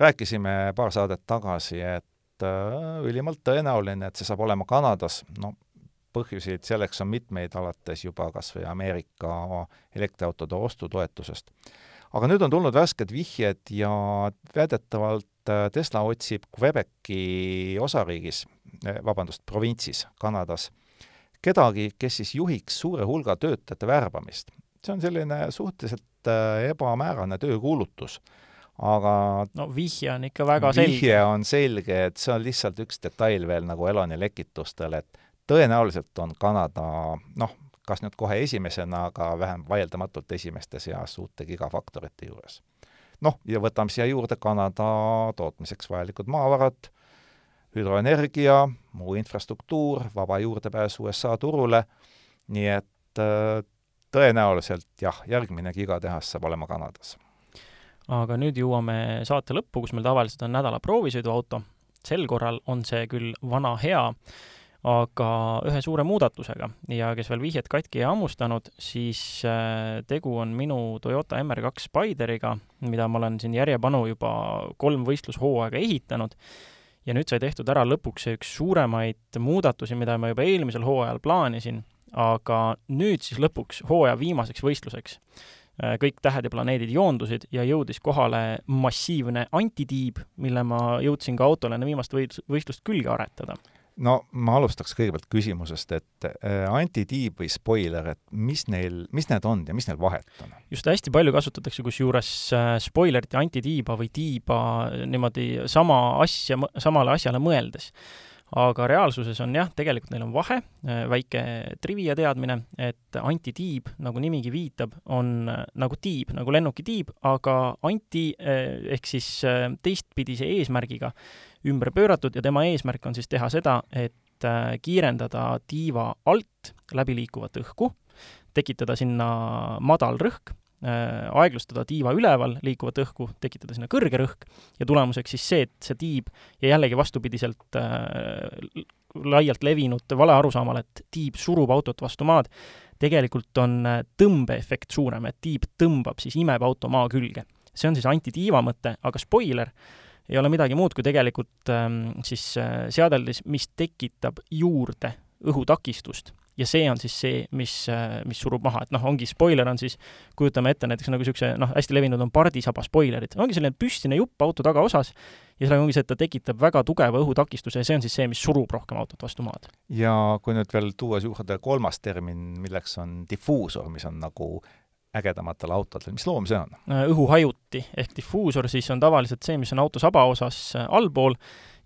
rääkisime paar saadet tagasi, et äh, ülimalt tõenäoline, et see saab olema Kanadas, no põhjuseid selleks on mitmeid, alates juba kas või Ameerika elektriautode ostutoetusest. Aga nüüd on tulnud värsked vihjed ja väidetavalt äh, Tesla otsib Quebeci osariigis, äh, vabandust, provintsis Kanadas, kedagi, kes siis juhiks suure hulga töötajate värbamist. see on selline suhteliselt äh, ebamäärane töökuulutus, aga no vihje on ikka väga selge. vihje on selge, et see on lihtsalt üks detail veel nagu Eloni lekitustel, et tõenäoliselt on Kanada noh, kas nüüd kohe esimesena, aga vähem vaieldamatult esimeste seas uute gigafaktorite juures. noh, ja võtame siia juurde Kanada tootmiseks vajalikud maavarad, hüdroenergia, muu infrastruktuur, vaba juurdepääs USA turule, nii et äh, tõenäoliselt jah, järgmine gigatehas saab olema Kanadas. aga nüüd jõuame saate lõppu, kus meil tavaliselt on nädala proovisõiduauto. sel korral on see küll vana hea aga ühe suure muudatusega ja kes veel vihjet katki ei hammustanud, siis äh, tegu on minu Toyota MR2 Spideriga, mida ma olen siin järjepanu juba kolm võistlushooaega ehitanud ja nüüd sai tehtud ära lõpuks see üks suuremaid muudatusi, mida ma juba eelmisel hooajal plaanisin, aga nüüd siis lõpuks hooaja viimaseks võistluseks. Äh, kõik tähed ja planeedid joondusid ja jõudis kohale massiivne antitiib, mille ma jõudsin ka autole enne viimast võistlust külge aretada no ma alustaks kõigepealt küsimusest, et äh, antitiib või spoiler, et mis neil, mis need on ja mis neil vahet on? just hästi palju kasutatakse kusjuures äh, spoilerit ja antitiiba või tiiba niimoodi sama asja, samale asjale mõeldes. aga reaalsuses on jah, tegelikult neil on vahe, äh, väike trivia teadmine, et antitiib, nagu nimigi viitab, on nagu tiib, nagu lennukitiib, aga anti ehk siis teistpidise eesmärgiga ümber pööratud ja tema eesmärk on siis teha seda, et äh, kiirendada tiiva alt läbi liikuvat õhku, tekitada sinna madal rõhk, äh, aeglustada tiiva üleval liikuvat õhku, tekitada sinna kõrge rõhk ja tulemuseks siis see, et see tiib ja jällegi vastupidiselt äh, laialt levinud valearusaamale, et tiib surub autot vastu maad, tegelikult on äh, tõmbeefekt suurem, et tiib tõmbab siis, imeb auto maa külge. see on siis antitiiva mõte, aga spoiler ei ole midagi muud kui tegelikult ähm, siis äh, seadeldis, mis tekitab juurde õhutakistust. Ja see on siis see, mis, äh, mis surub maha, et noh, ongi spoiler on siis, kujutame ette näiteks nagu niisuguse noh, hästi levinud on pardisaba spoilerid, ongi selline püstine jupp auto tagaosas ja seal ongi see, et ta tekitab väga tugeva õhutakistuse ja see on siis see, mis surub rohkem autot vastu maad. ja kui nüüd veel tuua juurde kolmas termin, milleks on difuusor, mis on nagu ägedamatel autodel, mis loom see on? Äh, õhuhajuti ehk diffuusor siis on tavaliselt see, mis on auto sabaosas äh, allpool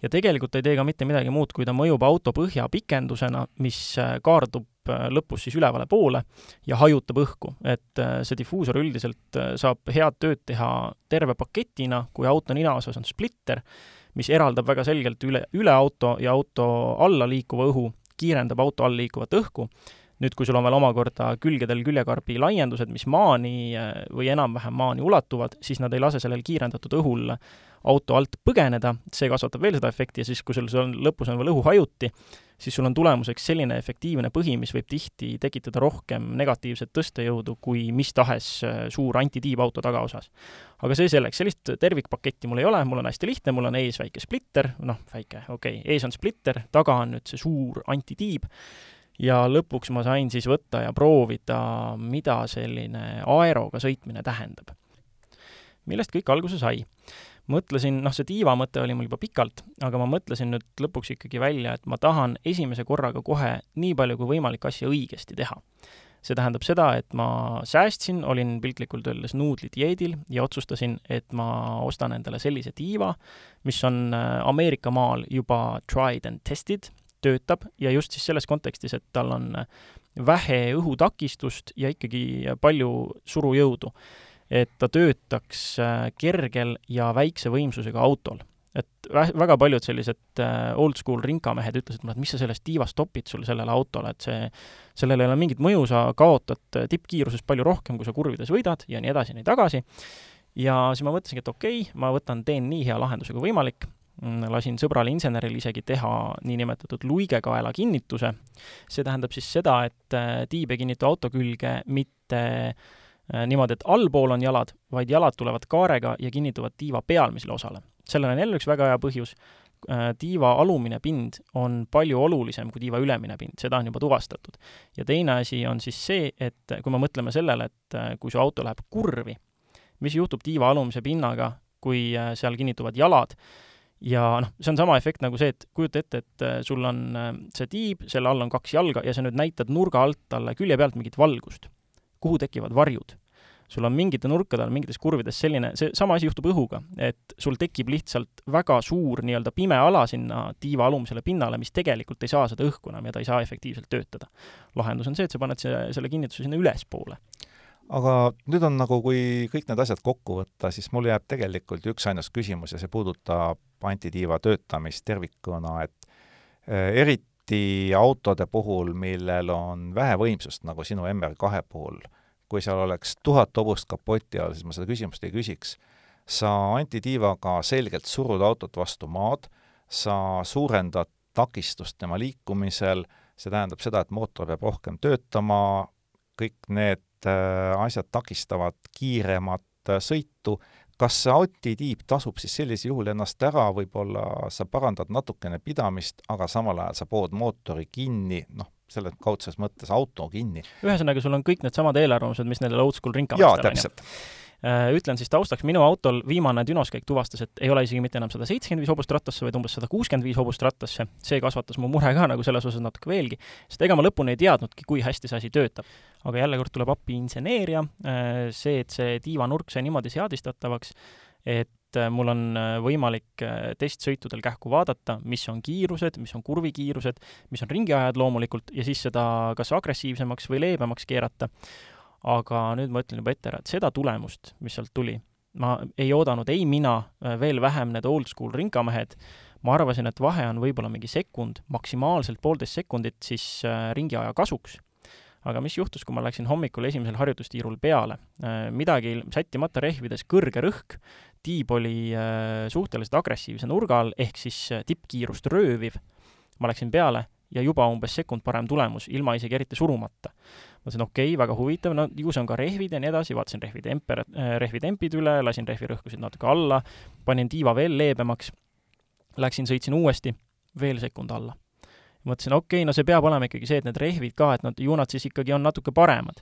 ja tegelikult ei tee ka mitte midagi muud, kui ta mõjub auto põhja pikendusena, mis äh, kaardub lõpus siis ülevale poole ja hajutab õhku. et see difuusor üldiselt saab head tööd teha terve paketina, kui auto ninaosas on splitter, mis eraldab väga selgelt üle, üle auto ja auto alla liikuva õhu, kiirendab auto all liikuvat õhku nüüd, kui sul on veel omakorda külgedel küljekarbi laiendused, mis maani äh, või enam-vähem maani ulatuvad, siis nad ei lase sellel kiirendatud õhul auto alt põgeneda, see kasvatab veel seda efekti ja siis, kui sul seal lõpus on veel õhuhajuti, siis sul on tulemuseks selline efektiivne põhi, mis võib tihti tekitada rohkem negatiivset tõstejõudu kui mis tahes äh, suur antitiibauto tagaosas. aga see selleks, sellist tervikpaketti mul ei ole, mul on hästi lihtne, mul on ees väike splitter, noh, väike, okei okay,, ees on splitter, taga on nüüd see suur antitiib, ja lõpuks ma sain siis võtta ja proovida, mida selline aeroga sõitmine tähendab. millest kõik alguse sai? mõtlesin, noh, see tiiva mõte oli mul juba pikalt, aga ma mõtlesin nüüd lõpuks ikkagi välja, et ma tahan esimese korraga kohe nii palju kui võimalik asja õigesti teha. see tähendab seda, et ma säästsin, olin piltlikult öeldes nuudlidieedil ja otsustasin, et ma ostan endale sellise tiiva, mis on äh, Ameerika maal juba tried and tested, töötab ja just siis selles kontekstis, et tal on vähe õhutakistust ja ikkagi palju surujõudu. et ta töötaks äh, kergel ja väikse võimsusega autol. et vä-, väga paljud sellised äh, old school rinkamehed ütlesid mulle, et mis sa sellest tiivast topid sul sellele autole, et see, sellel ei ole mingit mõju, sa kaotad äh, tippkiirusest palju rohkem, kui sa kurvides võidad ja nii edasi ja nii tagasi ja siis ma mõtlesingi, et okei okay,, ma võtan, teen nii hea lahenduse kui võimalik, lasin sõbral inseneril isegi teha niinimetatud luigekaela kinnituse. see tähendab siis seda, et äh, tiib ei kinnitu auto külge mitte äh, niimoodi, et allpool on jalad, vaid jalad tulevad kaarega ja kinnituvad tiiva pealmisele osale. sellel on jälle üks väga hea põhjus, äh, tiiva alumine pind on palju olulisem kui tiiva ülemine pind, seda on juba tuvastatud. ja teine asi on siis see, et kui me mõtleme sellele, et kui su auto läheb kurvi, mis juhtub tiiva alumise pinnaga, kui seal kinnituvad jalad, ja noh, see on sama efekt nagu see, et kujuta ette, et äh, sul on äh, see tiib, selle all on kaks jalga ja sa nüüd näitad nurga alt talle külje pealt mingit valgust. kuhu tekivad varjud? sul on mingite nurkade all, mingites kurvides selline, see sama asi juhtub õhuga, et sul tekib lihtsalt väga suur nii-öelda pime ala sinna tiiva alumisele pinnale, mis tegelikult ei saa seda õhku enam ja ta ei saa efektiivselt töötada. lahendus on see, et sa paned see, selle kinnituse sinna ülespoole aga nüüd on nagu, kui kõik need asjad kokku võtta, siis mul jääb tegelikult üksainus küsimus ja see puudutab antitiiva töötamist tervikuna, et eh, eriti autode puhul, millel on vähe võimsust, nagu sinu MR2 puhul, kui seal oleks tuhat hobust kapoti all, siis ma seda küsimust ei küsiks. sa antitiivaga selgelt surud autot vastu maad, sa suurendad takistust tema liikumisel, see tähendab seda, et mootor peab rohkem töötama, kõik need asjad takistavad kiiremat äh, sõitu, kas see Audi tiib tasub siis sellisel juhul ennast ära, võib-olla sa parandad natukene pidamist, aga samal ajal sa pood mootori kinni, noh, selles kaudses mõttes auto kinni. ühesõnaga, sul on kõik needsamad eelarvamused, mis nendel old school ringkamastel jaa, täpselt. Äh, ütlen siis taustaks, minu autol viimane dünoskäik tuvastas, et ei ole isegi mitte enam sada seitsekümmend viis hobust rattasse, vaid umbes sada kuuskümmend viis hobust rattasse. see kasvatas mu mure ka nagu selles osas natuke veelgi, sest ega ma lõpuni ei teadnudki, kui hästi see asi töötab. aga jälle kord tuleb appi inseneeria, äh, see, et see tiivanurk sai niimoodi seadistatavaks, et äh, mul on võimalik testsõitudel kähku vaadata, mis on kiirused, mis on kurvikiirused, mis on ringiajad loomulikult, ja siis seda kas agressiivsemaks või leebemaks keerata aga nüüd ma ütlen juba ette ära, et seda tulemust, mis sealt tuli, ma ei oodanud ei mina, äh, veel vähem need old school rinkamehed, ma arvasin, et vahe on võib-olla mingi sekund, maksimaalselt poolteist sekundit siis äh, ringiaja kasuks. aga mis juhtus, kui ma läksin hommikul esimesel harjutustiirul peale? Äh, midagi sättimata rehvides, kõrge rõhk, tiib oli suhteliselt agressiivse nurga all, ehk siis tippkiirust rööviv, ma läksin peale ja juba umbes sekund parem tulemus, ilma isegi eriti surumata. mõtlesin, okei okay,, väga huvitav, no ju see on ka rehvid ja nii edasi, vaatasin rehvi temper-, äh, rehvi tempid üle, lasin rehvi rõhkusid natuke alla, panin tiiva veel leebemaks, läksin, sõitsin uuesti, veel sekund alla. mõtlesin, okei okay,, no see peab olema ikkagi see, et need rehvid ka, et nad, ju nad siis ikkagi on natuke paremad.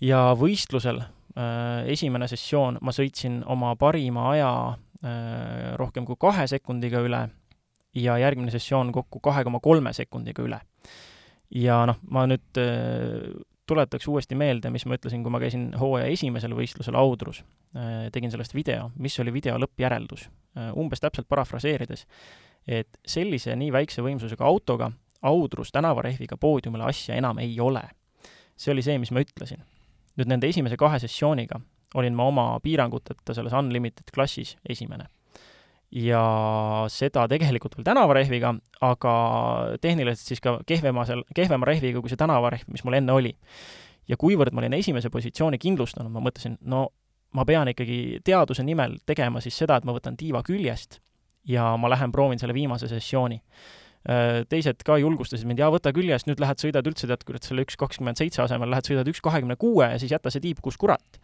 ja võistlusel äh, esimene sessioon ma sõitsin oma parima aja äh, rohkem kui kahe sekundiga üle ja järgmine sessioon kokku kahe koma kolme sekundiga üle. ja noh, ma nüüd äh, tuletaks uuesti meelde, mis ma ütlesin, kui ma käisin hooaja esimesel võistlusel Audrus, äh, tegin sellest video, mis oli video lõppjäreldus. Äh, umbes täpselt parafraseerides, et sellise nii väikse võimsusega autoga Audrus tänavarehviga poodiumile asja enam ei ole. see oli see, mis ma ütlesin. nüüd nende esimese kahe sessiooniga olin ma oma piiranguteta selles Unlimited klassis esimene ja seda tegelikult veel tänavarehviga, aga tehniliselt siis ka kehvema seal, kehvema rehviga kui see tänavarehv, mis mul enne oli. ja kuivõrd ma olin esimese positsiooni kindlustanud, ma mõtlesin, no ma pean ikkagi teaduse nimel tegema siis seda, et ma võtan tiiva küljest ja ma lähen proovin selle viimase sessiooni. Äh, teised ka julgustasid mind, jaa, võta küljest, nüüd lähed sõidad üldse, tead, kurat, selle üks kakskümmend seitse asemel lähed sõidad üks kahekümne kuue ja siis jäta see tiib, kus kurat.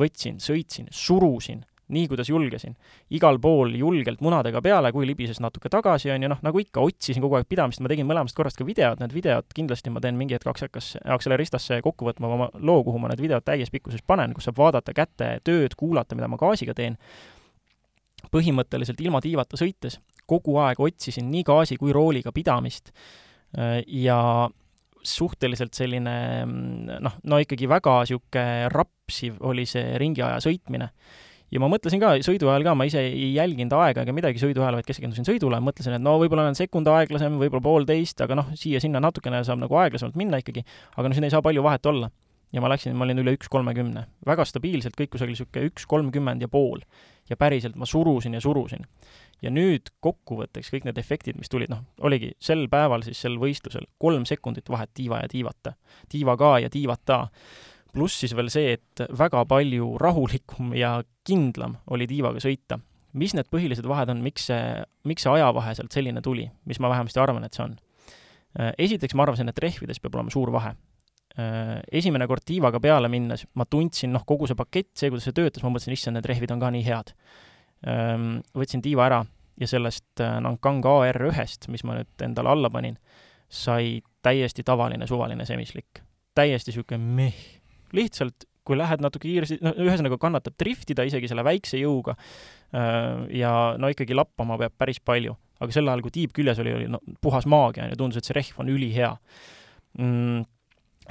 võtsin, sõitsin, surusin nii, kuidas julgesin. igal pool julgelt munadega peale, kui libises natuke tagasi, on ju, noh, nagu ikka, otsisin kogu aeg pidamist, ma tegin mõlemast korrast ka videod, need videod kindlasti ma teen mingi hetk hakkas Acceleриstasse kokku võtma oma loo, kuhu ma need videod täies pikkuses panen, kus saab vaadata käte tööd, kuulata, mida ma gaasiga teen. põhimõtteliselt ilma tiivata sõites kogu aeg otsisin nii gaasi kui rooliga pidamist ja suhteliselt selline noh, no ikkagi väga niisugune rapsiv oli see ringiaja sõitmine ja ma mõtlesin ka sõidu ajal ka, ma ise ei jälginud aega ega midagi sõidu ajal, vaid keskendusin sõidule, mõtlesin, et no võib-olla olen sekund aeglasem, võib-olla poolteist, aga noh, siia-sinna natukene saab nagu aeglasemalt minna ikkagi, aga no siin ei saa palju vahet olla. ja ma läksin, ma olin üle üks kolmekümne. väga stabiilselt, kõik kusagil niisugune üks kolmkümmend ja pool. ja päriselt ma surusin ja surusin. ja nüüd kokkuvõtteks kõik need efektid, mis tulid, noh, oligi sel päeval siis sel võistlusel kolm sekundit vahet tiiva ja tiivata. tiiva ka ja tiivata pluss siis veel see, et väga palju rahulikum ja kindlam oli tiivaga sõita. mis need põhilised vahed on, miks see, miks see ajavahe sealt selline tuli, mis ma vähemasti arvan, et see on? Esiteks ma arvasin, et rehvides peab olema suur vahe. Esimene kord tiivaga peale minnes ma tundsin, noh, kogu see pakett, see, kuidas see töötas, ma mõtlesin, issand, need rehvid on ka nii head. Võtsin tiiva ära ja sellest äh, Nankang AR1-st, mis ma nüüd endale alla panin, sai täiesti tavaline suvaline semislik. täiesti niisugune meh lihtsalt kui lähed natuke kiiresti, no ühesõnaga kannatab driftida isegi selle väikse jõuga äh, ja no ikkagi lappama peab päris palju. aga sel ajal, kui tiib küljes oli, oli no puhas maagia, on ju, tundus, et see rehv on ülihea mm,.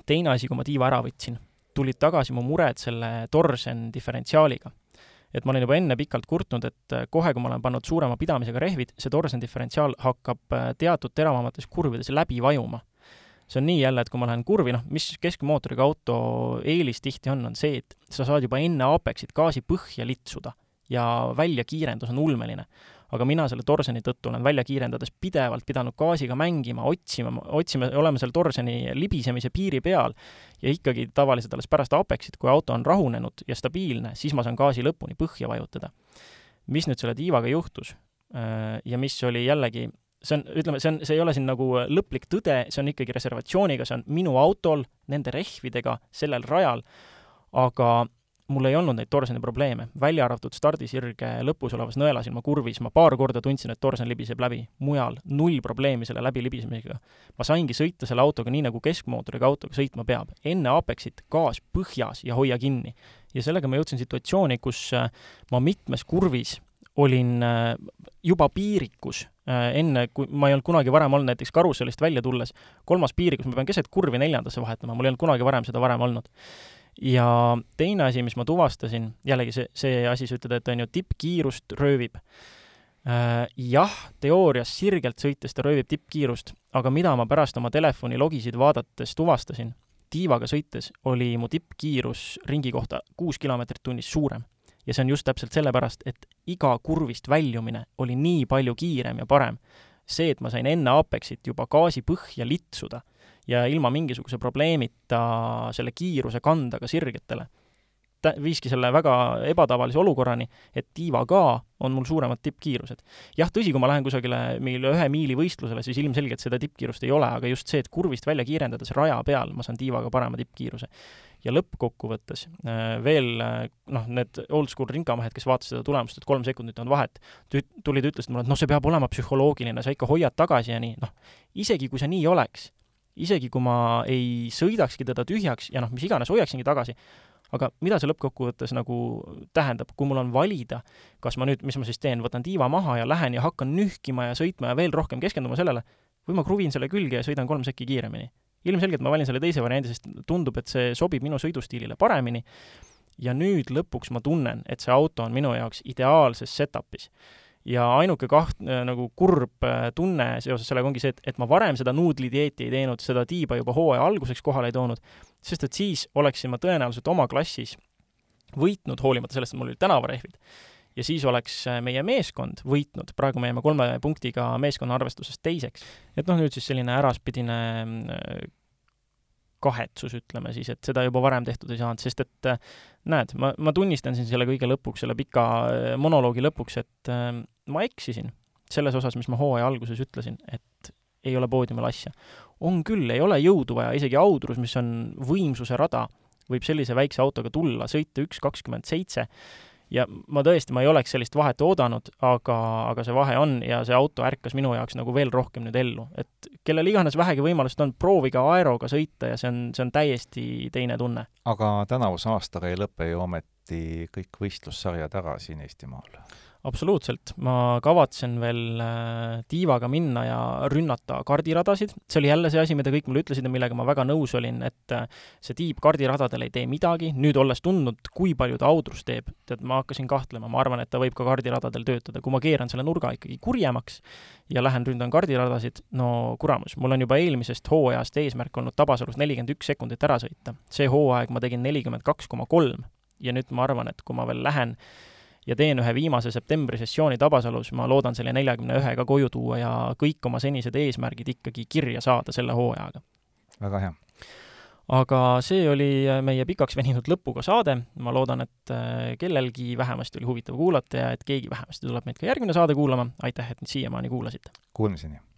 teine asi, kui ma tiiva ära võtsin, tulid tagasi mu mured selle Torsen diferentsiaaliga. et ma olin juba enne pikalt kurtnud, et kohe, kui ma olen pannud suurema pidamisega rehvid, see Torsen diferentsiaal hakkab äh, teatud teravamates kurvides läbi vajuma see on nii jälle, et kui ma lähen kurvi, noh, mis keskmootoriga auto eelis tihti on, on see, et sa saad juba enne Apexit gaasi põhja litsuda ja väljakiirendus on ulmeline. aga mina selle torseni tõttu olen välja kiirendades pidevalt pidanud gaasiga mängima, otsima, otsima, olema seal torseni libisemise piiri peal ja ikkagi tavaliselt alles pärast Apexit, kui auto on rahunenud ja stabiilne, siis ma saan gaasi lõpuni põhja vajutada. mis nüüd selle tiivaga juhtus äh, ja mis oli jällegi see on, ütleme, see on, see ei ole siin nagu lõplik tõde, see on ikkagi reservatsiooniga, see on minu autol, nende rehvidega, sellel rajal, aga mul ei olnud neid torseni probleeme, välja arvatud stardisirge lõpus olevas nõelasilma kurvis, ma paar korda tundsin, et torsen libiseb läbi, mujal null probleemi selle läbi libisemisega. ma saingi sõita selle autoga nii, nagu keskmootoriga autoga sõitma peab. enne Apexit gaas põhjas ja hoia kinni. ja sellega ma jõudsin situatsiooni, kus äh, ma mitmes kurvis olin äh, juba piirikus, äh, enne kui ma ei olnud kunagi varem olnud näiteks karussellist välja tulles, kolmas piirikus, ma pean keset kurvi neljandasse vahetama, mul ei olnud kunagi varem seda varem olnud. ja teine asi, mis ma tuvastasin, jällegi see, see asi, sa ütled, et on ju tippkiirust röövib. Äh, jah, teoorias sirgelt sõites ta röövib tippkiirust, aga mida ma pärast oma telefoni logisid vaadates tuvastasin, tiivaga sõites oli mu tippkiirus ringi kohta kuus kilomeetrit tunnis suurem ja see on just täpselt sellepärast, et iga kurvist väljumine oli nii palju kiirem ja parem. see, et ma sain enne Apexit juba gaasi põhja litsuda ja ilma mingisuguse probleemita selle kiiruse kanda ka sirgetele, viiski selle väga ebatavalise olukorrani, et tiiva ka on mul suuremad tippkiirused. jah, tõsi, kui ma lähen kusagile mingile ühe miili võistlusele, siis ilmselgelt seda tippkiirust ei ole, aga just see, et kurvist välja kiirendades raja peal ma saan tiivaga parema tippkiiruse ja lõppkokkuvõttes äh, veel äh, noh, need oldschool rinkamehed, kes vaatasid seda tulemust, et kolm sekundit on vahet, tulid, ütlesid mulle, et noh, see peab olema psühholoogiline, sa ikka hoiad tagasi ja nii, noh, isegi kui see nii oleks, isegi kui ma ei sõidakski teda tühjaks ja noh, mis iganes, hoiaksingi tagasi, aga mida see lõppkokkuvõttes nagu tähendab, kui mul on valida, kas ma nüüd, mis ma siis teen, võtan tiiva maha ja lähen ja hakkan nühkima ja sõitma ja veel rohkem keskenduma sellele, või ma kruvin selle külge ja sõidan kolm sekki kiiremini? Ilmselgelt ma valin selle teise variandi, sest tundub, et see sobib minu sõidustiilile paremini. Ja nüüd lõpuks ma tunnen, et see auto on minu jaoks ideaalses setup'is. Ja ainuke kaht-, äh, nagu kurb äh, tunne seoses sellega ongi see, et, et ma varem seda nuudlidieeti ei teinud, seda tiiba juba hooaja alguseks kohale ei toonud, sest et siis oleksin ma tõenäoliselt oma klassis võitnud, hoolimata sellest, et mul olid tänavarehvid ja siis oleks äh, meie meeskond võitnud, praegu me jääme kolme punktiga meeskonna arvestuses teiseks. et noh, nüüd siis selline äraspidine äh, kahetsus, ütleme siis, et seda juba varem tehtud ei saanud, sest et äh, näed, ma, ma tunnistan siin selle kõige lõpuks, selle pika monoloogi lõpuks, et ma eksisin selles osas, mis ma hooaja alguses ütlesin, et ei ole poodiumil asja. on küll, ei ole jõudu vaja, isegi Audrus, mis on võimsuse rada, võib sellise väikse autoga tulla, sõita üks kakskümmend seitse, ja ma tõesti, ma ei oleks sellist vahet oodanud, aga, aga see vahe on ja see auto ärkas minu jaoks nagu veel rohkem nüüd ellu. et kellel iganes vähegi võimalust on, proovige Aeroga sõita ja see on, see on täiesti teine tunne. aga tänavuse aastaga ei lõpe ju ometi kõik võistlussarjad ära siin Eestimaal? Absoluutselt, ma kavatsen veel äh, tiivaga minna ja rünnata kardiradasid, see oli jälle see asi, mida kõik mulle ütlesid ja millega ma väga nõus olin, et äh, see tiib kardiradadel ei tee midagi, nüüd olles tundnud, kui palju ta audrust teeb, tead, ma hakkasin kahtlema, ma arvan, et ta võib ka kardiradadel töötada, kui ma keeran selle nurga ikkagi kurjemaks ja lähen ründan kardiradasid, no kuramus, mul on juba eelmisest hooajast eesmärk olnud Tabasalus nelikümmend üks sekundit ära sõita. see hooaeg ma tegin nelikümmend kaks koma kolm ja nüüd ma arvan, et kui ma veel lähen ja teen ühe viimase septembri sessiooni Tabasalus, ma loodan selle neljakümne ühega koju tuua ja kõik oma senised eesmärgid ikkagi kirja saada selle hooajaga. väga hea. aga see oli meie pikaks veninud lõpuga saade, ma loodan, et äh, kellelgi vähemasti oli huvitav kuulata ja et keegi vähemasti tuleb meid ka järgmine saade kuulama, aitäh, et siiamaani kuulasite! Kuulmiseni!